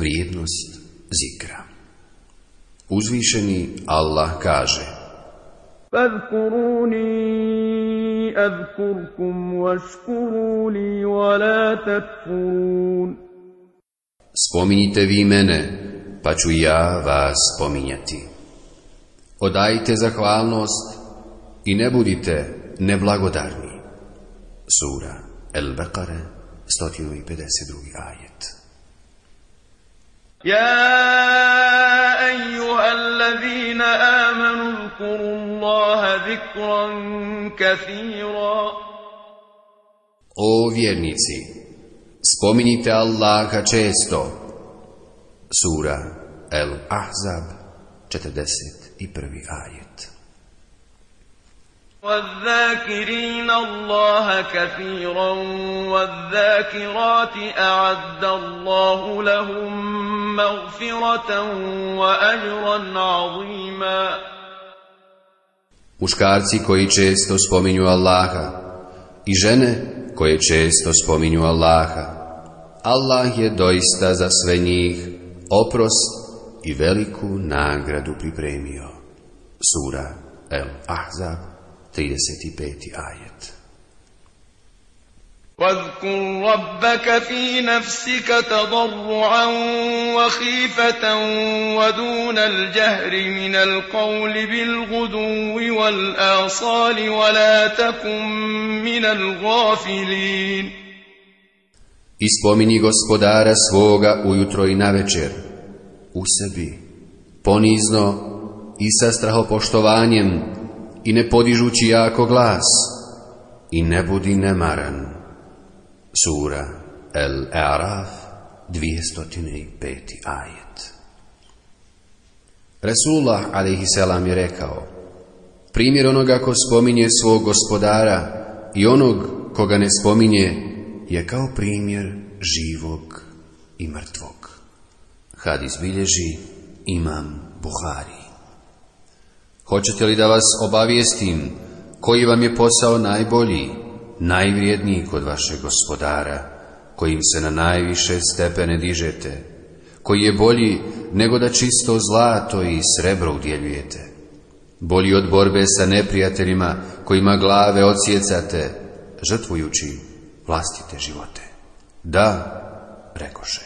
vrijednost zikra. Uzvišeni Allah kaže Fadkuruni adkurkum vaškuruli wa la tatfurun Spominjite vi mene, pa ću ja vas spominjati. Odajte zahvalnost i ne budite neblagodarni. Sura El Beqare, 152. ajet. يا ايها الذين امنوا اذكروا الله ذكرا كثيرا او vjernici spominjite Allaha često sura el ahzab 41. ayet والذاكرين الله كثيرا والذاكرات أعد الله لهم مغفرة وأجرا عظيما Muškarci koji često spominju Allaha i žene koje često spominju Allaha. Allah je doista za sve njih oprost i veliku nagradu pripremio. Sura El Ahzab 1. 35. ajet. واذكر ربك في نفسك تضرعا وخيفة ودون الجهر من القول بالغدو والآصال ولا تكن من الغافلين Ispomini gospodara svoga ujutro i navečer u sebi ponizno i sa strahopoštovanjem i ne podižući jako glas i ne budi nemaran. Sura El Araf 205. ajet Resulullah a.s. je rekao Primjer onoga ko spominje svog gospodara i onog koga ne spominje je kao primjer živog i mrtvog. Hadis bilježi Imam Buhari. Hoćete li da vas obavijestim koji vam je posao najbolji, najvrijedniji kod vašeg gospodara, kojim se na najviše stepene dižete, koji je bolji nego da čisto zlato i srebro udjeljujete, bolji od borbe sa neprijateljima kojima glave ocijecate, žrtvujući vlastite živote. Da, rekoše,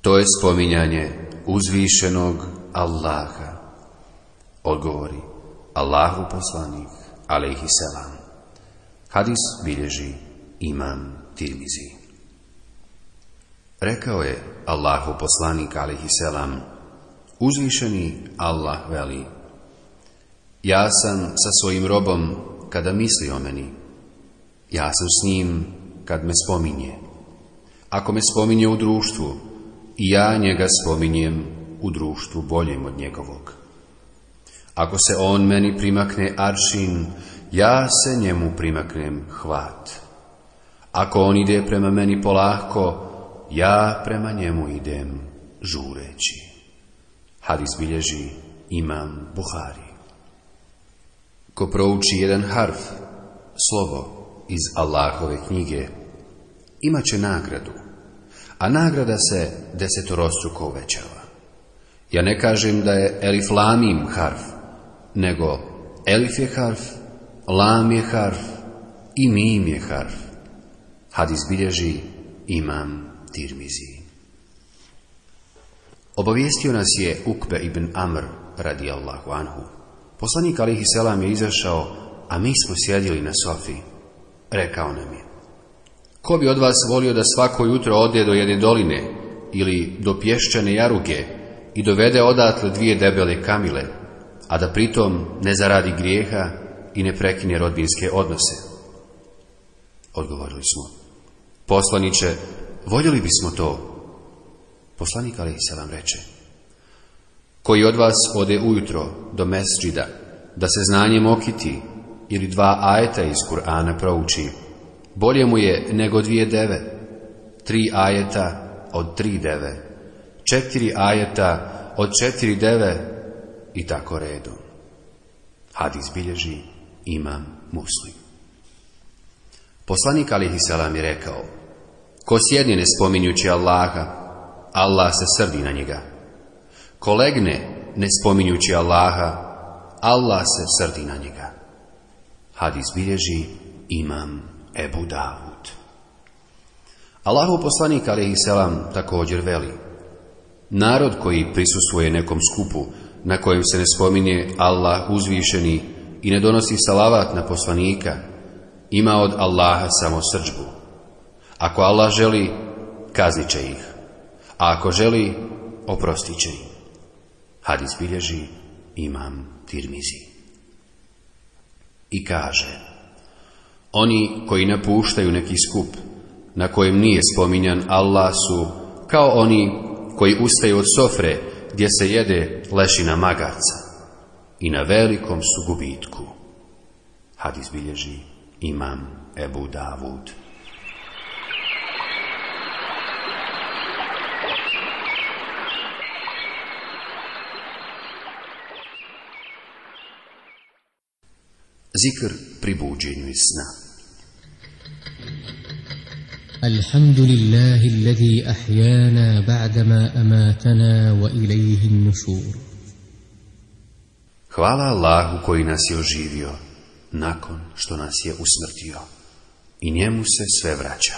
to je spominjanje uzvišenog Allaha. Odgovori Allahu poslanik alejhi selam. Hadis bilježi Imam Tirmizi. Rekao je Allahu poslanik alejhi selam: Uzvišeni Allah veli: Ja sam sa svojim robom kada misli o meni. Ja sam s njim kad me spominje. Ako me spominje u društvu, i ja njega spominjem u društvu boljem od njegovog. Ako se on meni primakne aršin, ja se njemu primaknem hvat. Ako on ide prema meni polahko, ja prema njemu idem žureći. Hadis bilježi imam Buhari. Ko prouči jedan harf, slovo iz Allahove knjige, imaće nagradu, a nagrada se desetorostruko uvećava. Ja ne kažem da je eliflamim harf, nego Elif je harf, Lam je harf i Mim je harf. Hadis bilježi Imam Tirmizi. Obavijestio nas je Ukbe ibn Amr radi Allahu anhu. Poslanik alihi selam je izašao, a mi smo sjedili na sofi. Rekao nam je, ko bi od vas volio da svako jutro ode do jedne doline ili do pješčane jaruge i dovede odatle dvije debele kamile, a da pritom ne zaradi grijeha i ne prekine rodbinske odnose? Odgovorili smo. Poslaniće, voljeli bismo to. Poslanik Ali se vam reče. Koji od vas ode ujutro do mesđida, da se znanjem okiti ili dva ajeta iz Kur'ana prouči, bolje mu je nego dvije deve, tri ajeta od tri deve, četiri ajeta od četiri deve i tako redom. Hadis bilježi imam muslim. Poslanik alihi salam je rekao, ko sjedne ne spominjući Allaha, Allah se srdi na njega. Ko legne ne spominjući Allaha, Allah se srdi na njega. Hadis bilježi imam Ebu Davud. Allahu poslanik alihi salam također veli, narod koji prisustuje nekom skupu, na kojem se ne spominje Allah uzvišeni i ne donosi salavat na poslanika, ima od Allaha samo srđbu. Ako Allah želi, kaznit će ih, a ako želi, oprostit će im. Hadis bilježi imam tirmizi. I kaže, oni koji napuštaju neki skup, na kojem nije spominjan Allah su kao oni koji ustaju od sofre, gdje se jede lešina magarca i na velikom su gubitku. Hadis bilježi imam Ebu Davud. Zikr pri buđenju iz sna. الحمد لله الذي أحيانا بعدما أماتنا وإليه النشور Hvala Allahu koji nas je oživio nakon što nas je usmrtio i njemu se sve vraća.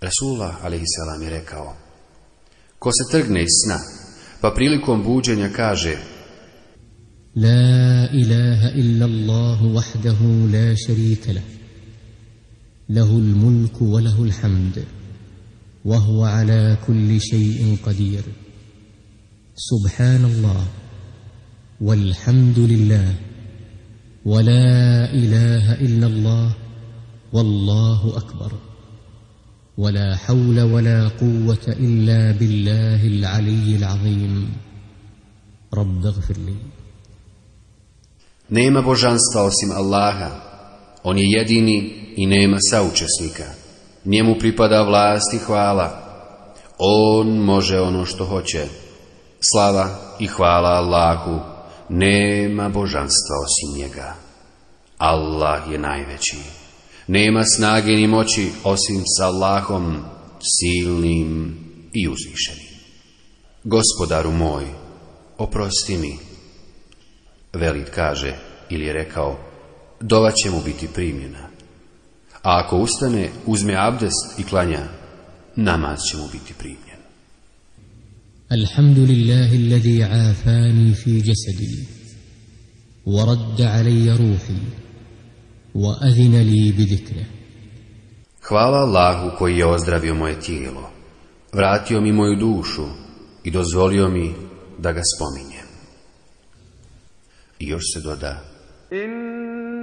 Rasulullah alaihissalam je rekao Ko se trgne iz sna, pa prilikom buđenja kaže La ilaha illa Allahu vahdahu la šarite lak له الملك وله الحمد وهو على كل شيء قدير سبحان الله والحمد لله ولا إله إلا الله والله أكبر ولا حول ولا قوة إلا بالله العلي العظيم رب اغفر لي Nema božanstva osim Allaha. On je jedini i nema saučesnika. Njemu pripada vlast i hvala. On može ono što hoće. Slava i hvala Allahu. Nema božanstva osim njega. Allah je najveći. Nema snage ni moći osim s Allahom, silnim i uzvišenim. Gospodaru moj, oprosti mi. Velid kaže ili je rekao, dova će mu biti primjena a ako ustane, uzme abdest i klanja, namaz će mu biti primljen. Alhamdulillahi alladhi afani fi jasadi, wa radda alaya ruhi, wa azina li bidikre. Hvala Allahu koji je ozdravio moje tijelo, vratio mi moju dušu i dozvolio mi da ga spominjem. I još se doda... Inna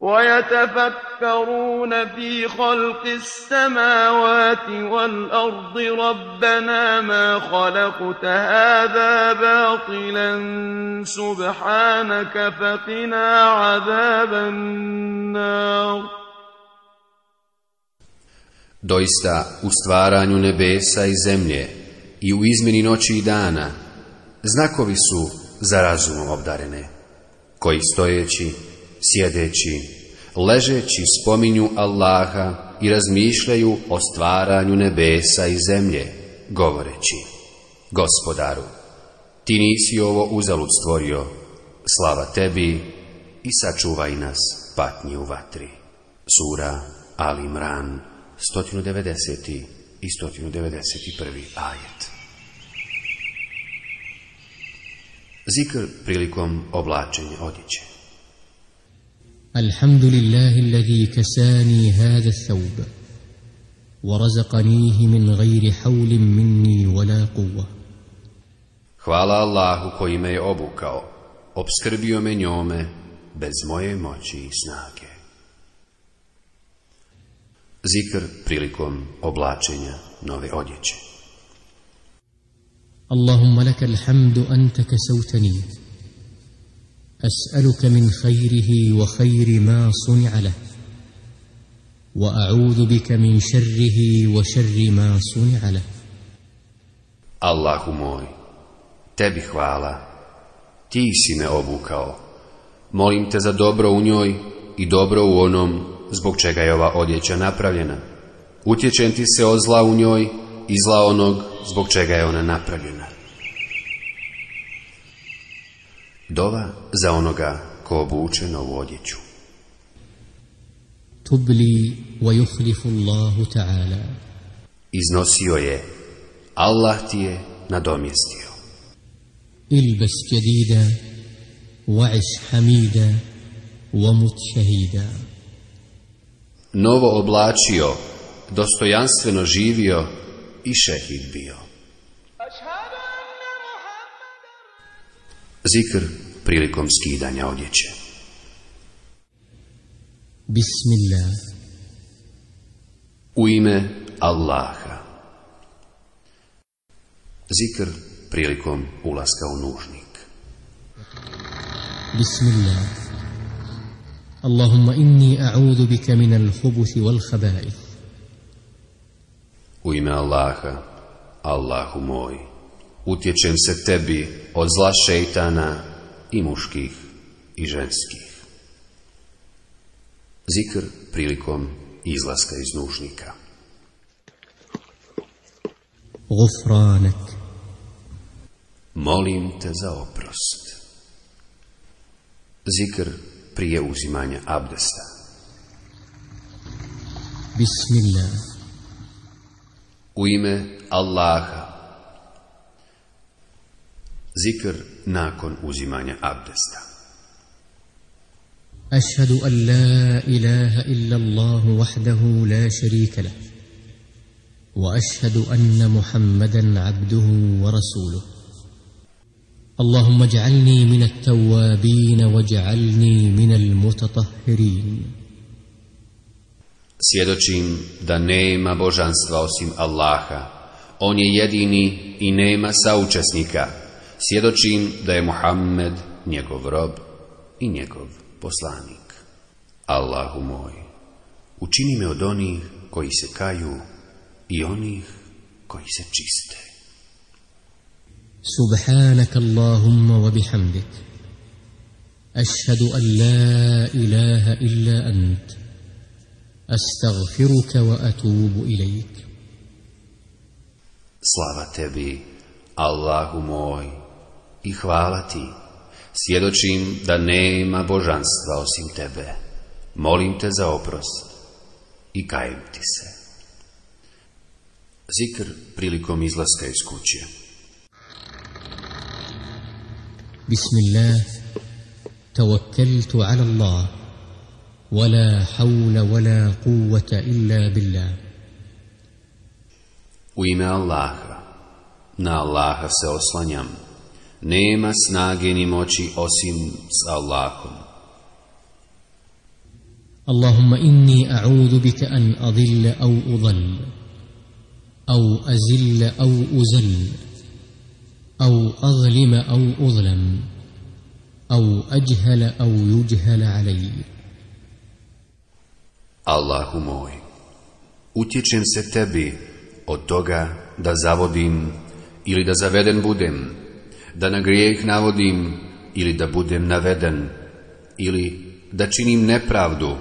ويتفكرون في خلق السماوات والأرض ربنا ما خلقت هذا باطلا سبحانك فقنا عذاب النار Doista u stvaranju nebesa i zemlje i u izmjeni noći i dana znakovi su za razumom obdarene, koji stojeći sjedeći, ležeći spominju Allaha i razmišljaju o stvaranju nebesa i zemlje, govoreći, gospodaru, ti nisi ovo uzalud stvorio, slava tebi i sačuvaj nas patnji u vatri. Sura Ali Imran, 190. i 191. ajet. Zikr prilikom oblačenja odjeće. الحمد لله الذي كساني هذا الثوب ورزقنيه من غير حول مني ولا قوة Hvala Allahu koji me je obukao, obskrbio me njome bez moje moći i snage. Zikr prilikom oblačenja nove odjeće. Allahumma laka alhamdu anta kasawtani أسألك من خيره وخير ما صنع له وأعوذ بك من شره وشر ما صنع له الله موي تبي خوالا تي سي me obukao molim te za dobro u njoj i dobro u onom zbog čega je ova odjeća napravljena utječem ti se o zla u njoj i zla onog zbog čega je ona napravljena Dova za onoga ko obuče novu odjeću. Tubli wa yuhlifu Allahu ta'ala. Iznosio je, Allah ti je nadomjestio. Ilbes jedida, wa'iš hamida, wa mut šehida. Novo oblačio, dostojanstveno živio i šehid bio. zikr prilikom skidanja odjeće. Bismillah. U ime Allaha. Zikr prilikom ulaska u nužnik. Bismillah. Allahumma inni a'udu bika min al-hubuthi wal-khaba'ith. U ime Allaha, Allahu moj, utječem se tebi od zla šeitana i muških i ženskih. Zikr prilikom izlaska iz nužnika. Gufranet. Molim te za oprost. Zikr prije uzimanja abdesta. Bismillah. U ime Allaha, Zikr nakon uzimanja abdesta. Ašhadu an la ilaha illa Allah vahdahu la šarika lah. Wa ašhadu anna Muhammadan abduhu wa rasuluh. Allahumma ja'alni min at-tawabin wa ja'alni min al-mutatahhirin. Svjedočim da nema božanstva osim Allaha. On je jedini i nema saučesnika. svjedočim da je Muhammed njegov rob i njegov poslanik. Allahu moj, učini me od onih koji se kaju i onih koji se čiste. Subhanak Allahumma wa bihamdik. Ašhadu an la ilaha illa ant. Astaghfiruka wa atubu ilaik. Slava tebi, Allahu moj, i hvala ti, svjedočim da nema božanstva osim tebe, molim te za oprost i kajem ti se. Zikr prilikom izlaska iz kuće Bismillah, tavakkeltu ala Allah, wala hawla wala kuvata illa billah. U ime Allaha, na Allaha se oslanjam nema snage ni moći osim s Allahom. Allahumma inni a'udhu bika an adilla au udhan au azilla au uzan au azlima au uzlam au ajhala au yujhala alaj Allahu moj utječem se tebi od toga da zavodim ili da zaveden budem da na grijeh navodim ili da budem naveden ili da činim nepravdu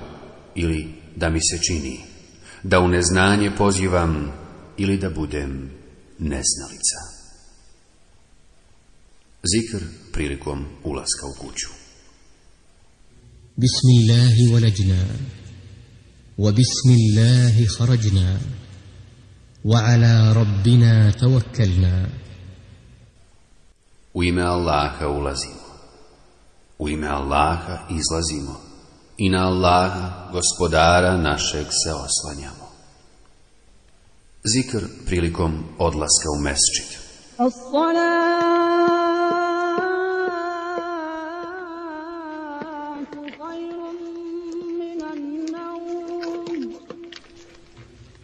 ili da mi se čini da u neznanje pozivam ili da budem neznalica zikr prilikom ulaska u kuću bismillahi walajna wa bismillahi kharajna wa ala rabbina tawakkalna U ime Allaha ulazimo. U ime Allaha izlazimo. I na Allaha, gospodara našeg, se oslanjamo. Zikr prilikom odlaska u mesčit.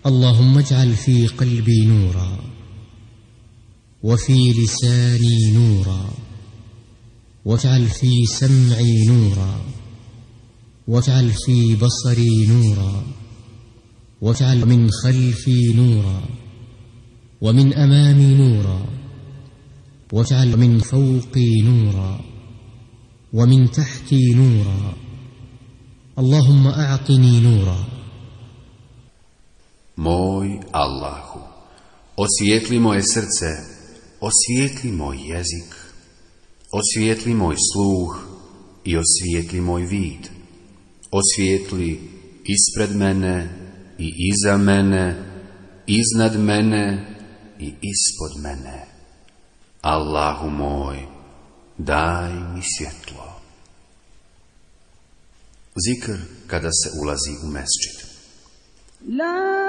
Allahumma ja'al fi qalbi nuran وفي لساني نورا واجعل في سمعي نورا واجعل في بصري نورا واجعل من خلفي نورا ومن امامي نورا واجعل من فوقي نورا ومن تحتي نورا اللهم اعطني نورا موي الله Osvijetli moje srce osvijetli moj jezik, osvijetli moj sluh i osvijetli moj vid, osvijetli ispred mene i iza mene, iznad mene i ispod mene. Allahu moj, daj mi svjetlo. Zikr kada se ulazi u mesčit. La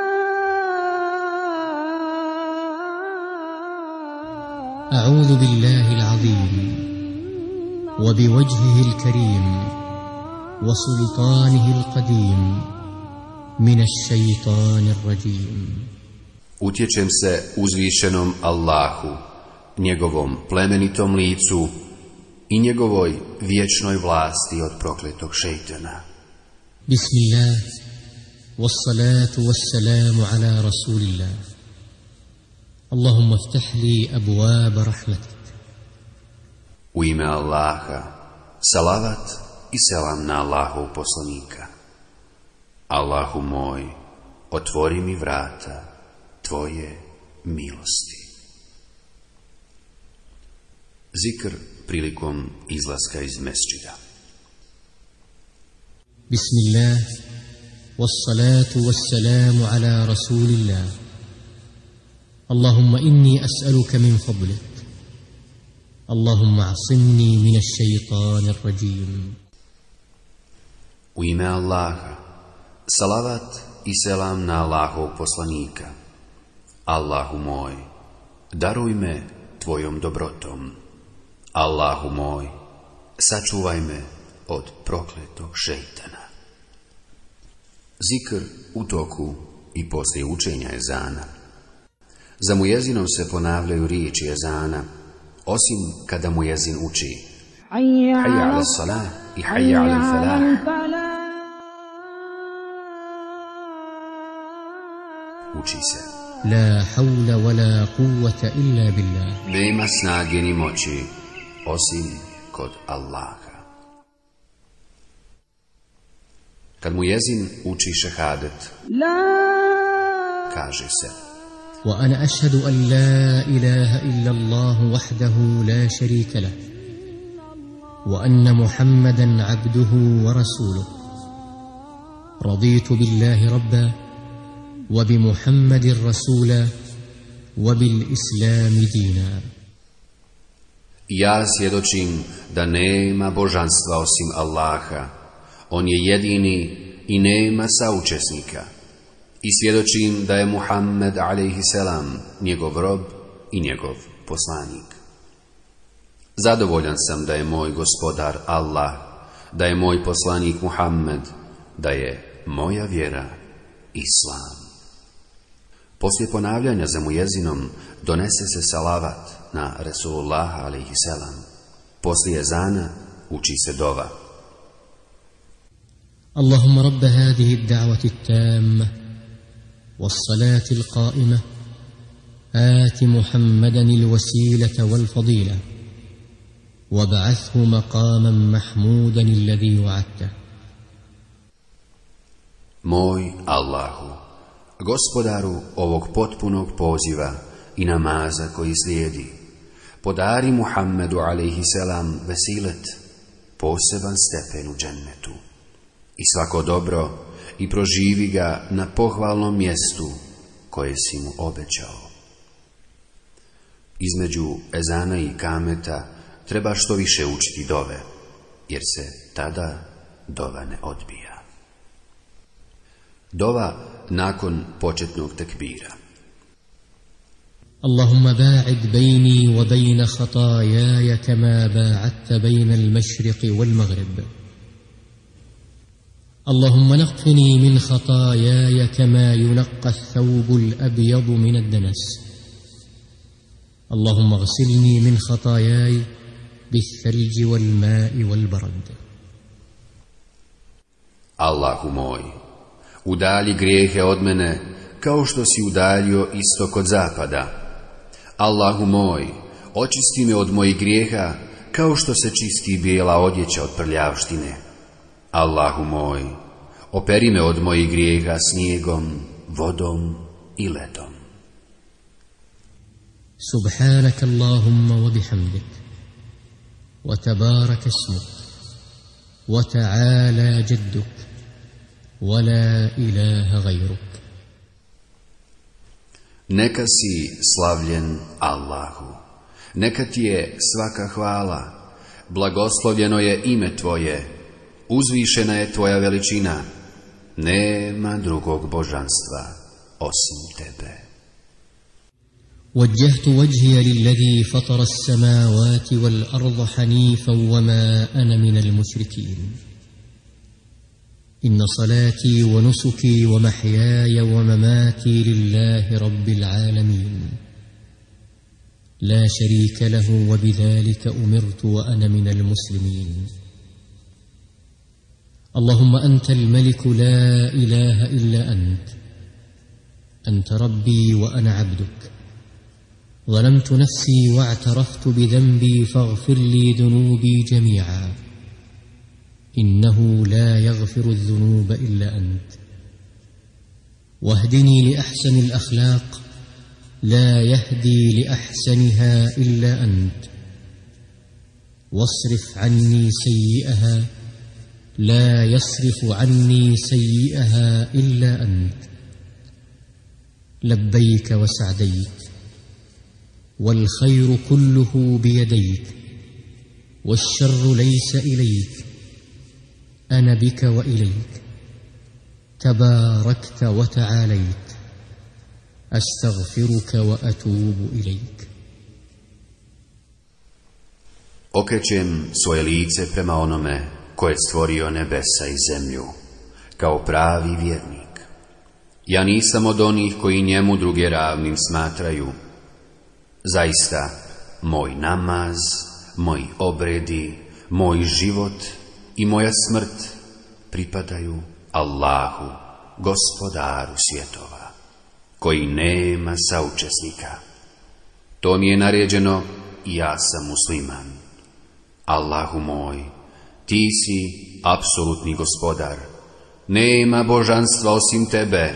أعوذ بالله العظيم وبوجهه الكريم وسلطانه القديم من الشيطان الرجيم Utječem se uzvišenom Allahu, njegovom plemenitom licu i njegovoj vječnoj vlasti od prokletog šeitana. Bismillah, wassalatu wassalamu ala rasulillah. اللهم افتح لي أبواب رحمتك U ime Allaha, salavat i selam na Allahu poslanika. Allahu moj, otvori mi vrata tvoje milosti. Zikr prilikom izlaska iz mesčida. Bismillah, wassalatu wassalamu ala rasulillah. اللهم إني أسألك من فضلك اللهم عصمني من الشيطان الرجيم وإما الله صلوات وسلام على الله وبسلنيك الله موي داروي me tvojom dobrotom الله موي sačuvaj me od prokletog šeitana. Zikr u toku i posle učenja je zanak. Za mujezinom se ponavljaju riječi jezana, osim kada mujezin uči. Hayya ala salah i hayya ala falah. Uči se. La hawla wa la quwata illa billah. Nema snage ni moći, osim kod Allaha. Kad mu jezin uči šehadet, kaže se. La وأنا أشهد أن لا إله إلا الله وحده لا شريك له وأن محمدا عبده ورسوله رضيت بالله ربا وبمحمد رسولا وبالإسلام دينا Ja svjedočim da nema božanstva osim Allaha. On je jedini i nema saučesnika. i svjedočim da je Muhammed a.s. njegov rob i njegov poslanik. Zadovoljan sam da je moj gospodar Allah, da je moj poslanik Muhammed, da je moja vjera Islam. Poslije ponavljanja za mujezinom donese se salavat na Resulullah a.s. Poslije zana uči se dova. Allahumma rabbe hadihi da'vati tamme. والصلاه القائمه ات محمدا الوسيله والفضيله وابعثه مقاما محمودا الذي وعدته موي الله gospodaru ovog potpunog poziva i namaza koji slijedi podari Muhammedu alejhi selam veselet poseban stepen u džennetu i svako dobro i proživi ga na pohvalnom mjestu koje si mu obećao. Između Ezana i Kameta treba što više učiti dove, jer se tada dova ne odbija. Dova nakon početnog tekbira. Allahumma ba'id bejni wa bejna hatajaja kama ba'adta bejna al-mešriqi wal-maghribu. اللهم نقني من خطاياي كما ينقى الثوب الأبيض من الدنس اللهم اغسلني من خطاياي بالثلج والماء والبرد الله موي Udali grijehe od mene, kao što si udalio istok od zapada. Allahu moj, očisti me od mojih grijeha, kao što se čisti bijela odjeća od prljavštine. Allahu moj, operi me od mojih grijeha snijegom, vodom i ledom. Subhanak Allahumma wa bihamdik, wa tabarak esmuk, wa ta'ala jedduk, wa la ilaha gajruk. Neka si slavljen Allahu, neka ti je svaka hvala, blagoslovljeno je ime tvoje, uzvišena je tvoja veličina, nema drugog božanstva osim tebe. وجهت وجهي للذي فطر السماوات والأرض حنيفا وما أنا من المشركين إن صلاتي ونسكي ومحياي ومماتي لله رب العالمين لا شريك له وبذلك أمرت وأنا من المسلمين اللهم أنت الملك لا إله إلا أنت أنت ربي وأنا عبدك ظلمت نفسي واعترفت بذنبي فاغفر لي ذنوبي جميعا إنه لا يغفر الذنوب إلا أنت واهدني لأحسن الأخلاق لا يهدي لأحسنها إلا أنت واصرف عني سيئها لا يصرف عني سيئها إلا أنت لبيك وسعديك والخير كله بيديك والشر ليس إليك أنا بك وإليك تباركت وتعاليت أستغفرك وأتوب إليك Okrećem svoje lice prema onome ko je stvorio nebesa i zemlju, kao pravi vjernik. Ja nisam od onih koji njemu druge ravnim smatraju. Zaista, moj namaz, moji obredi, moj život i moja smrt pripadaju Allahu, gospodaru svjetova, koji nema saučesnika. To mi je naređeno i ja sam musliman. Allahu moj, Ti si apsolutni gospodar. Nema božanstva osim tebe.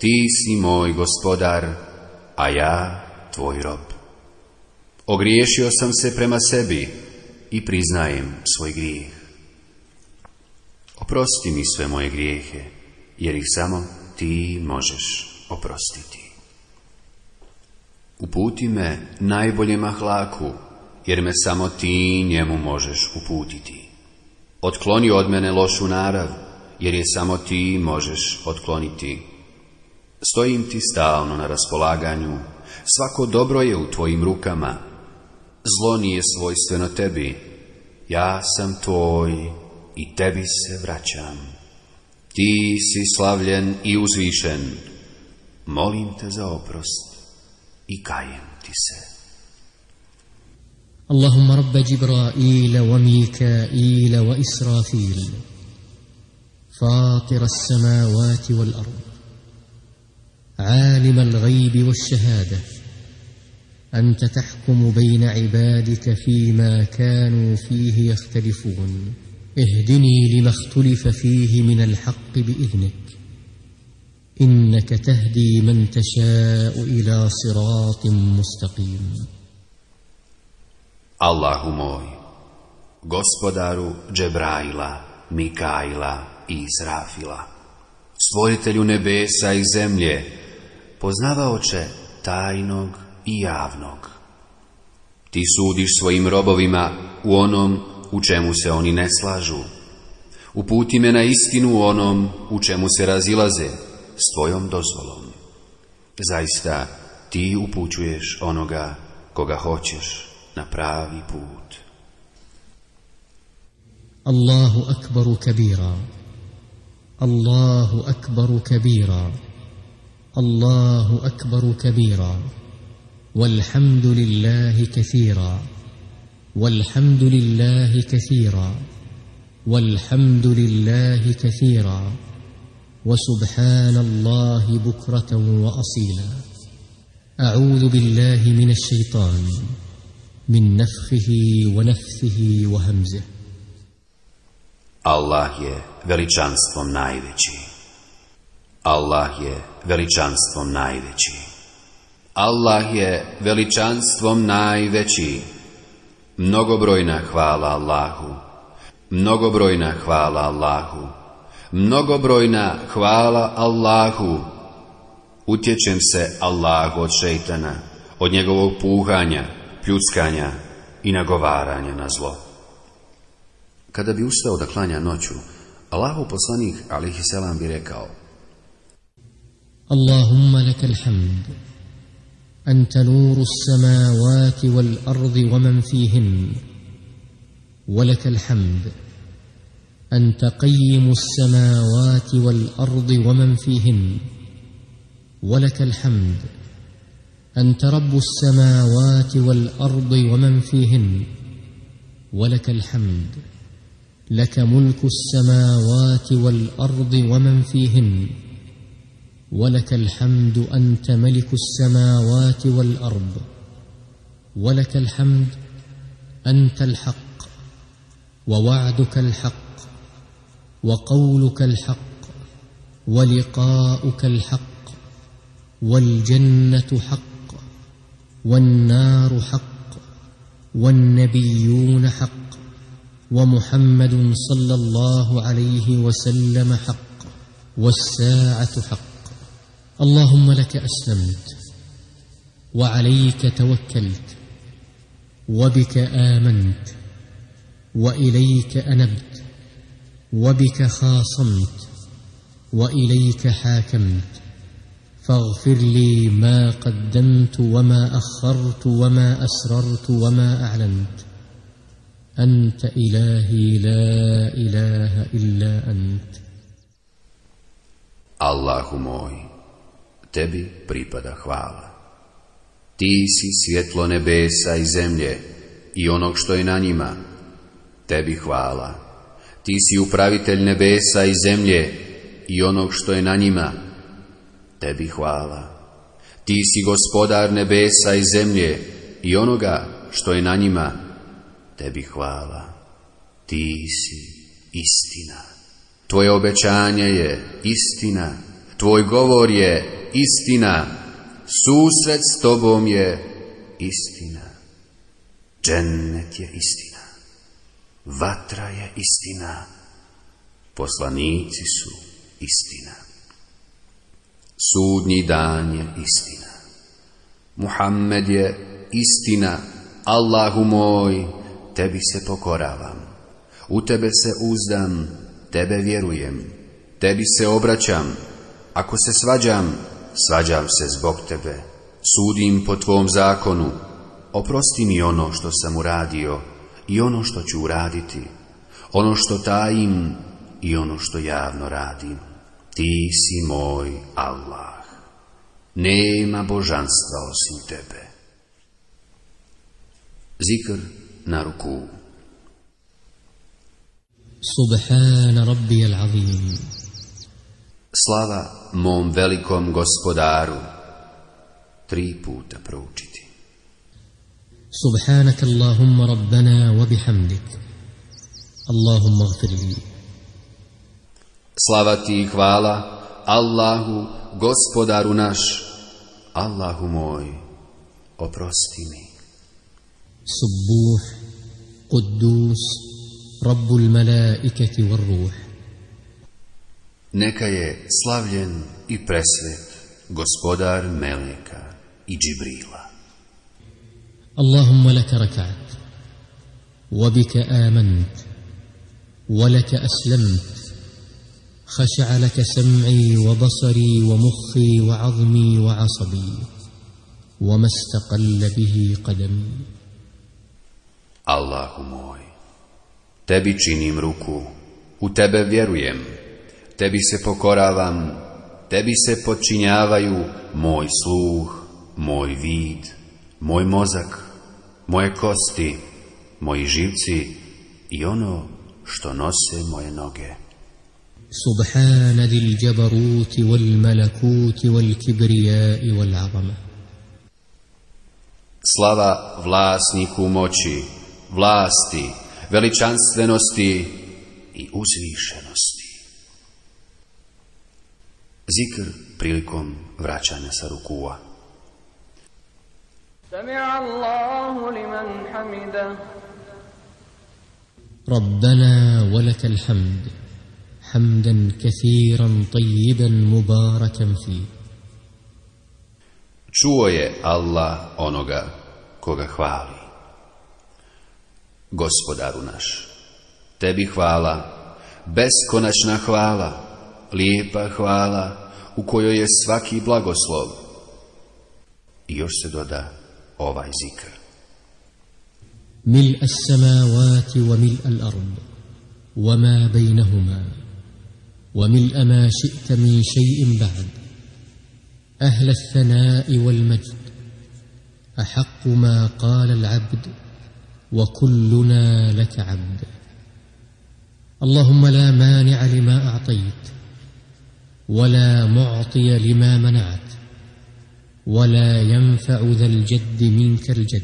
Ti si moj gospodar, a ja tvoj rob. Ogriješio sam se prema sebi i priznajem svoj grijeh. Oprosti mi sve moje grijehe, jer ih samo ti možeš oprostiti. Uputi me najboljem ahlaku, jer me samo ti njemu možeš uputiti. Otkloni od mene lošu narav, jer je samo ti možeš otkloniti. Stojim ti stalno na raspolaganju, svako dobro je u tvojim rukama. Zlo nije svojstveno tebi, ja sam tvoj i tebi se vraćam. Ti si slavljen i uzvišen, molim te za oprost i kajem ti se. اللهم رب جبرائيل وميكائيل وإسرافيل فاطر السماوات والأرض عالم الغيب والشهادة أنت تحكم بين عبادك فيما كانوا فيه يختلفون اهدني لما اختلف فيه من الحق بإذنك إنك تهدي من تشاء إلى صراط مستقيم Allahu moj, gospodaru Džebrajla, Mikajla i Izrafila, svojitelju nebesa i zemlje, poznavao će tajnog i javnog. Ti sudiš svojim robovima u onom u čemu se oni ne slažu. Uputi me na istinu u onom u čemu se razilaze s tvojom dozvolom. Zaista ti upućuješ onoga koga hoćeš. na pravi put. Allahu akbaru kabira. Allahu akbaru kabira. Allahu akbaru kabira. والحمد لله كثيرا والحمد لله كثيرا والحمد لله كثيرا وسبحان الله بكره واصيلا اعوذ بالله من الشيطان min nafhihi wa nafsihi wa hamzihi Allah je veličanstvom najveći Allah je veličanstvom najveći Allah je veličanstvom najveći Mnogobrojna hvala Allahu Mnogobrojna hvala Allahu Mnogobrojna hvala Allahu Utječem se Allahu od šeitana Od njegovog puhanja pljuckanja i nagovaranja na zlo. Kada bi ustao da klanja noću, Allahu poslanik alihi selam bi rekao Allahumma alhamd lakal hamd أنت نور السماوات والأرض ومن فيهن ولك الحمد أنت قيم السماوات والأرض ومن فيهن ولك الحمد أنت رب السماوات والأرض ومن فيهن ولك الحمد لك ملك السماوات والأرض ومن فيهن ولك الحمد أنت ملك السماوات والأرض ولك الحمد أنت الحق ووعدك الحق وقولك الحق ولقاؤك الحق والجنة حق والنار حق والنبيون حق ومحمد صلى الله عليه وسلم حق والساعة حق اللهم لك أسلمت وعليك توكلت وبك آمنت وإليك أنبت وبك خاصمت وإليك حاكمت فاغفر لي ما قدمت وما أخرت وما أسررت وما أعلنت أنت إلهي لا إله إلا أنت الله موي تبي pripada hvala Ti si svjetlo nebesa i zemlje i onog što je na njima Tebi hvala Ti si upravitelj nebesa i zemlje i onog što je na njima, tebi hvala. Ti si gospodar nebesa i zemlje i onoga što je na njima, tebi hvala. Ti si istina. Tvoje obećanje je istina, tvoj govor je istina, susret s tobom je istina. Džennet je istina, vatra je istina, poslanici su istina sudnji dan je istina. Muhammed je istina, Allahu moj, tebi se pokoravam. U tebe se uzdam, tebe vjerujem, tebi se obraćam. Ako se svađam, svađam se zbog tebe. Sudim po tvom zakonu. Oprosti mi ono što sam uradio i ono što ću uraditi. Ono što tajim i ono što javno radim. Ti si moj Allah. Nema božanstva osim tebe. Zikr na ruku. Subhan Rabbi al-Azim. Slava mom velikom gospodaru. Tri puta proučiti. Subhanak Allahumma Rabbana wa bihamdik. Allahumma gfir li. Slava ti i hvala Allahu, gospodaru naš, Allahu moj, oprosti mi. Subbuh, Kuddus, Rabbul Melaiketi var Ruh. Neka je slavljen i presvet gospodar Meleka i Džibrila. Allahumma laka rakat, wa bika amant, wa laka aslamt, خشع لك سمعي وبصري ومخي وعظمي وعصبي وما استقل به قدم الله موي تبي چينيم ruku u tebe vjerujem tebi se pokoravam tebi se podčinjavaju moj sluh moj vid moj mozak moje kosti moji živci i ono što nose moje noge سبحان ذي الجبروت والملكوت والكبرياء والعظمة Slava vlasniku moći, vlasti, veličanstvenosti i uzvišenosti. Zikr prilikom vraćanja sa rukua. Sami'a Allahu liman hamida. Rabbana walakal hamd. حمدا كثيرا طيبا مباركا فيه Čuo je Allah onoga koga hvali. Gospodaru naš, tebi hvala, beskonačna hvala, lijepa hvala, u kojoj je svaki blagoslov. I još se doda ovaj zikr. Mil as samavati wa mil al ard, wa ma bejnahuma, وملء ما شئت من شيء بعد أهل الثناء والمجد أحق ما قال العبد وكلنا لك عبد اللهم لا مانع لما أعطيت ولا معطي لما منعت ولا ينفع ذا الجد منك الجد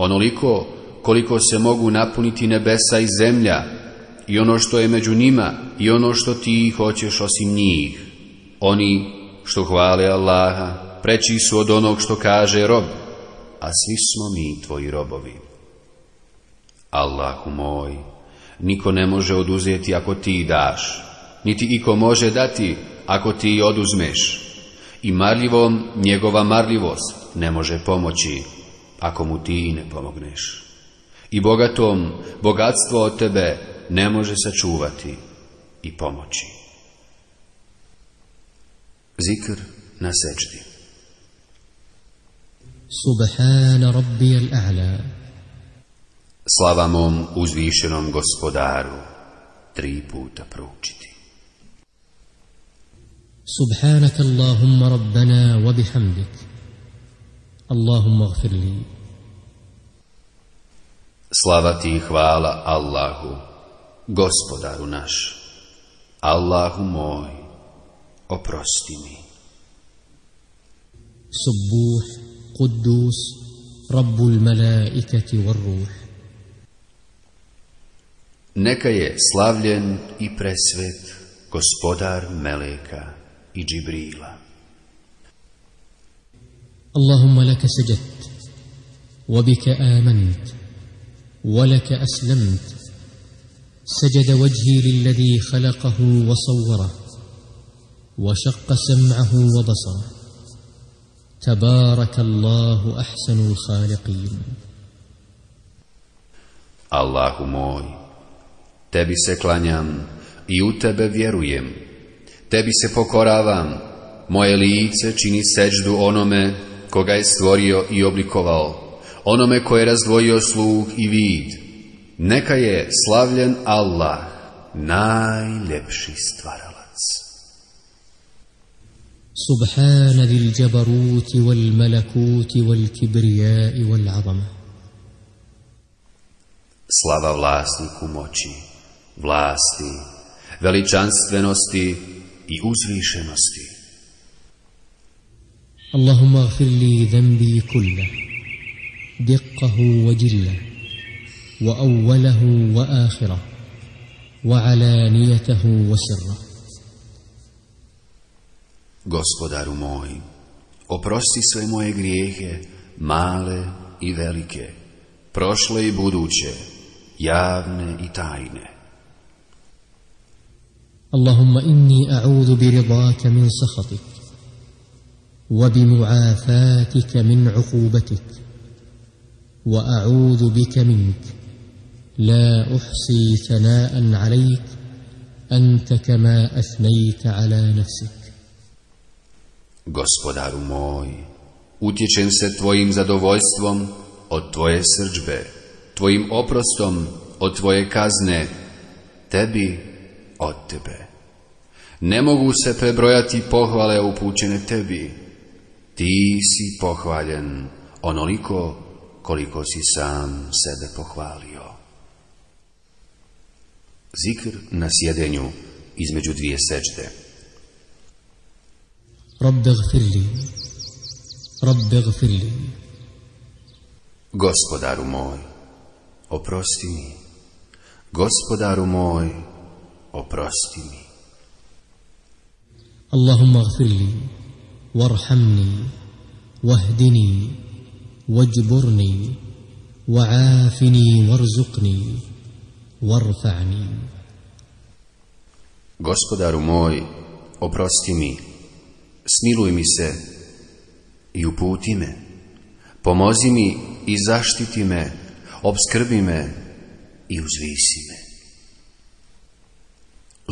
Onoliko koliko se mogu napuniti nebesa i zemlja i ono što je među njima i ono što ti hoćeš osim njih. Oni što hvale Allaha preći su od onog što kaže rob, a svi smo mi tvoji robovi. Allahu moj, niko ne može oduzeti ako ti daš, niti iko može dati ako ti oduzmeš. I marljivom njegova marljivost ne može pomoći ako mu ti ne pomogneš. I bogatom bogatstvo od tebe ne može sačuvati i pomoći. Zikr na seđdi Subhan Rabbi al-A'la Slava mom uzvišenom gospodaru tri puta proučiti. Subhanak Allahumma Rabbana wa bihamdik Allahumma gfir li Slava ti hvala Allahu Gospodaru naš, Allahu moj, oprosti mi. Subbuh, Kudus, Rabbul Melaikati Varruh. Neka je slavljen i presvet gospodar Meleka i Džibrila. Allahumma laka seđet, wa bika amant, wa laka aslamt, سجد وجهي للذي خلقه وصوره وشق سمعه وبصره تبارك الله احسن الخالقين الله موي tebi se klanjam i u tebe vjerujem tebi se pokoravam moje lice čini sećdu onome koga je stvorio i oblikovao onome koje je razdvojio sluh i vid Neka je slavljen Allah, najljepši stvaralac. Subhana dil jabaruti wal malakuti wal kibrijai wal adama. Slava vlasniku moći, vlasti, veličanstvenosti i uzvišenosti. Allahumma gfirli zembi kulla, dikkahu wa jillahu. واوله واخره وعلانيته وسره Gospodaru moj, oprosti sve moje grijehe, male i velike, prošle i buduće, javne i tajne. اللهم إني أعوذ برضاك من سخطك وبمعافاتك من عقوبتك وأعوذ بك منك لا أحصي ثناء عليك أنت كما أثنيت على نفسك Gospodar moj, utječem se tvojim zadovoljstvom od tvoje srđbe, tvojim oprostom od tvoje kazne, tebi od tebe. Ne mogu se prebrojati pohvale upućene tebi. Ti si pohvaljen onoliko koliko si sam sebe pohvalio. Zikr na sjedenju između dvije seđde. Rabbe gfirli, Rabbe gfirli. Gospodaru moj, oprosti mi. Gospodaru moj, oprosti mi. Allahumma gfirli, warhamni, wahdini, wajburni, wa'afini, warzuqni, warfa'ni. Gospodaru moj, oprosti mi, smiluj mi se i uputi me, pomozi mi i zaštiti me, obskrbi me i uzvisi me.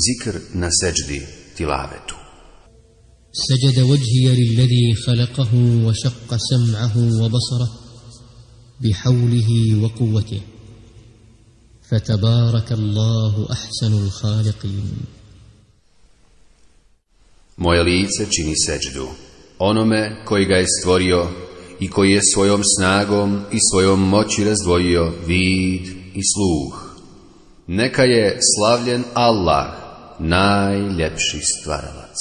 Zikr na seđdi tilavetu. Seđede vođhijer illedi halakahu wa šakka sam'ahu wa basara bi haulihi wa kuvvetih. Fetabarakallahu ahsanul halakim. Moje lice čini seđdu, onome koji ga je stvorio i koji je svojom snagom i svojom moći razdvojio vid i sluh. Neka je slavljen Allah, najljepši stvaralac.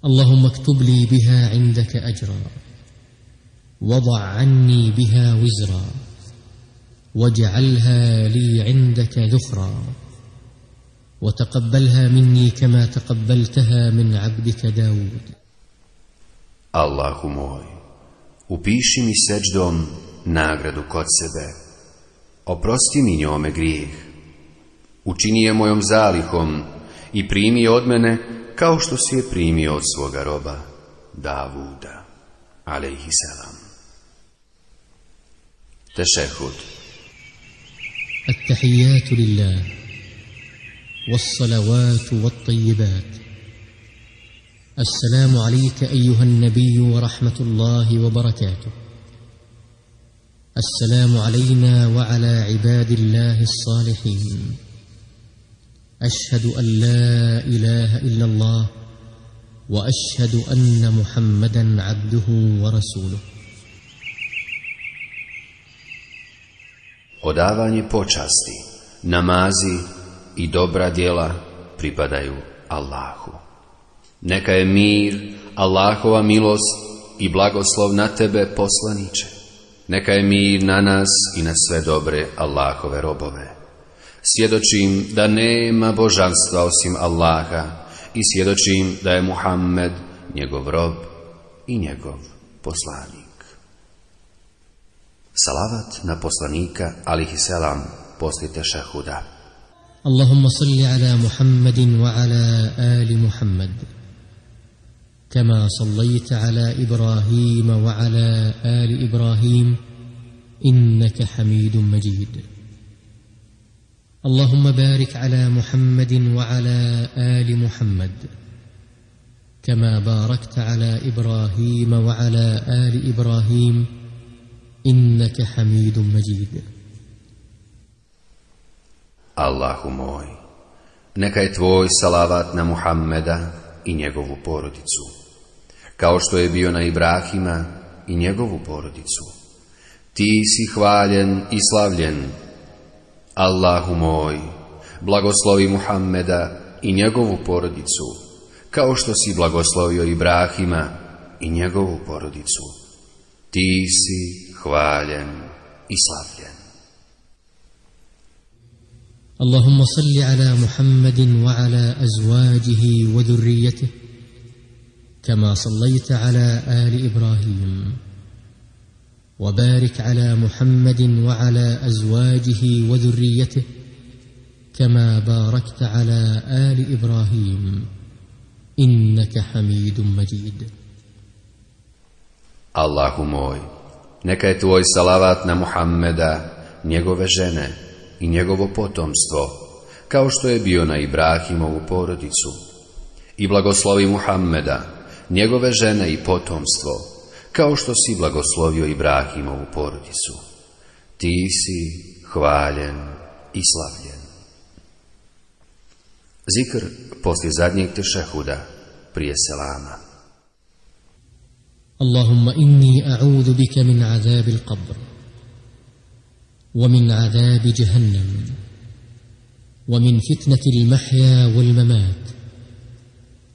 Allahumma ktub li biha indaka ajra, vada anni biha wizra, vađa'alha li indaka duhra, وتقبلها مني كما تقبلتها من عبدك داود الله موي upiši mi seđdom nagradu kod sebe. Oprosti mi njome grijeh. Učini je mojom zalihom i primi je od mene kao što si je primio od svoga roba, Davuda, alaihissalam. Tešehud Attahijatu lillahi والصلوات والطيبات السلام عليك أيها النبي ورحمة الله وبركاته السلام علينا وعلى عباد الله الصالحين أشهد أن لا إله إلا الله وأشهد أن محمدا عبده ورسوله Odavanje počasti, namazi i dobra djela pripadaju Allahu. Neka je mir, Allahova milost i blagoslov na tebe poslaniče. Neka je mir na nas i na sve dobre Allahove robove. Svjedočim da nema božanstva osim Allaha i svjedočim da je Muhammed njegov rob i njegov poslanik. Salavat na poslanika, alihi selam, poslite šehudat. اللهم صل على محمد وعلى ال محمد كما صليت على ابراهيم وعلى ال ابراهيم انك حميد مجيد اللهم بارك على محمد وعلى ال محمد كما باركت على ابراهيم وعلى ال ابراهيم انك حميد مجيد Allahu moj, neka je tvoj salavat na Muhammeda i njegovu porodicu, kao što je bio na Ibrahima i njegovu porodicu. Ti si hvaljen i slavljen, Allahu moj, blagoslovi Muhammeda i njegovu porodicu, kao što si blagoslovio Ibrahima i njegovu porodicu. Ti si hvaljen i slavljen. اللهم صل على محمد وعلى أزواجه وذريته كما صليت على آل إبراهيم وبارك على محمد وعلى أزواجه وذريته كما باركت على آل إبراهيم إنك حميد مجيد اللهم moj, neka je tvoj salavat na Muhammeda, i njegovo potomstvo, kao što je bio na Ibrahimovu porodicu. I blagoslovi Muhammeda, njegove žene i potomstvo, kao što si blagoslovio Ibrahimovu porodicu. Ti si hvaljen i slavljen. Zikr poslije zadnjeg tešehuda prije selama. Allahumma inni a'udhu bika min azabil qabru. ومن عذاب جهنم ومن فتنة المحيا والممات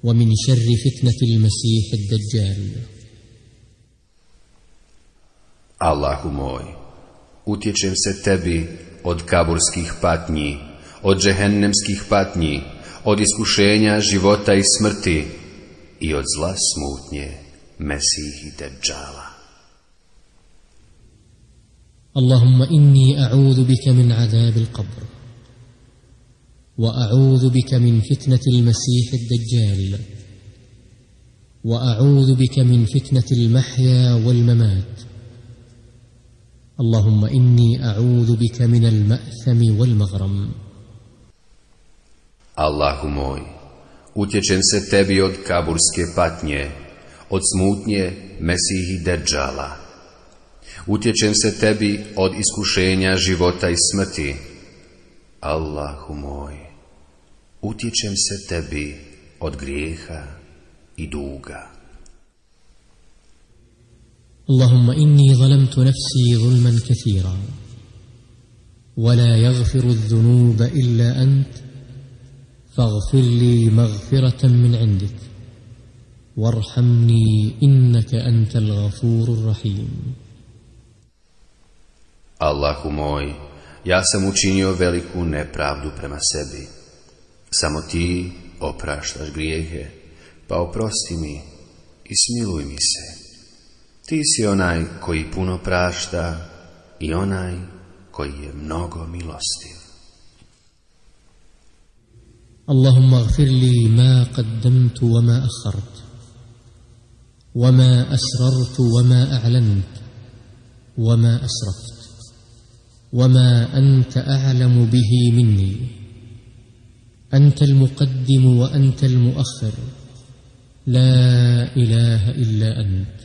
ومن شر فتنة المسيح الدجال الله موي utječem se tebi od kaburskih patnji, od džehennemskih patnji, od iskušenja života i smrti i od zla smutnje Mesih i Deđala. اللهم إني أعوذ بك من عذاب القبر وأعوذ بك من فتنة المسيح الدجال وأعوذ بك من فتنة المحيا والممات اللهم إني أعوذ بك من المأثم والمغرم الله موي utječem se tebi od kaburske patnje, od smutnje Mesihi Dejjala. Utječem se tebi od iskušenja života i smrti. Allahu moj, utječem se tebi od grijeha i duga. اللهم إني ظلمت نفسي ظلما كثيرا ولا يغفر الذنوب إلا أنت فاغفر لي مغفرة من عندك وارحمني إنك أنت الغفور الرحيم Allahu moj, ja sam učinio veliku nepravdu prema sebi. Samo ti opraštaš grijehe, pa oprosti mi i smiluj mi se. Ti si onaj koji puno prašta i onaj koji je mnogo milostiv. Allahumma gfir li ma qaddamtu wa ma akhart wa ma asrartu wa ma a'lant wa ma asraft وما أنت أعلم به مني أنت المقدم وأنت المؤخر لا إله إلا أنت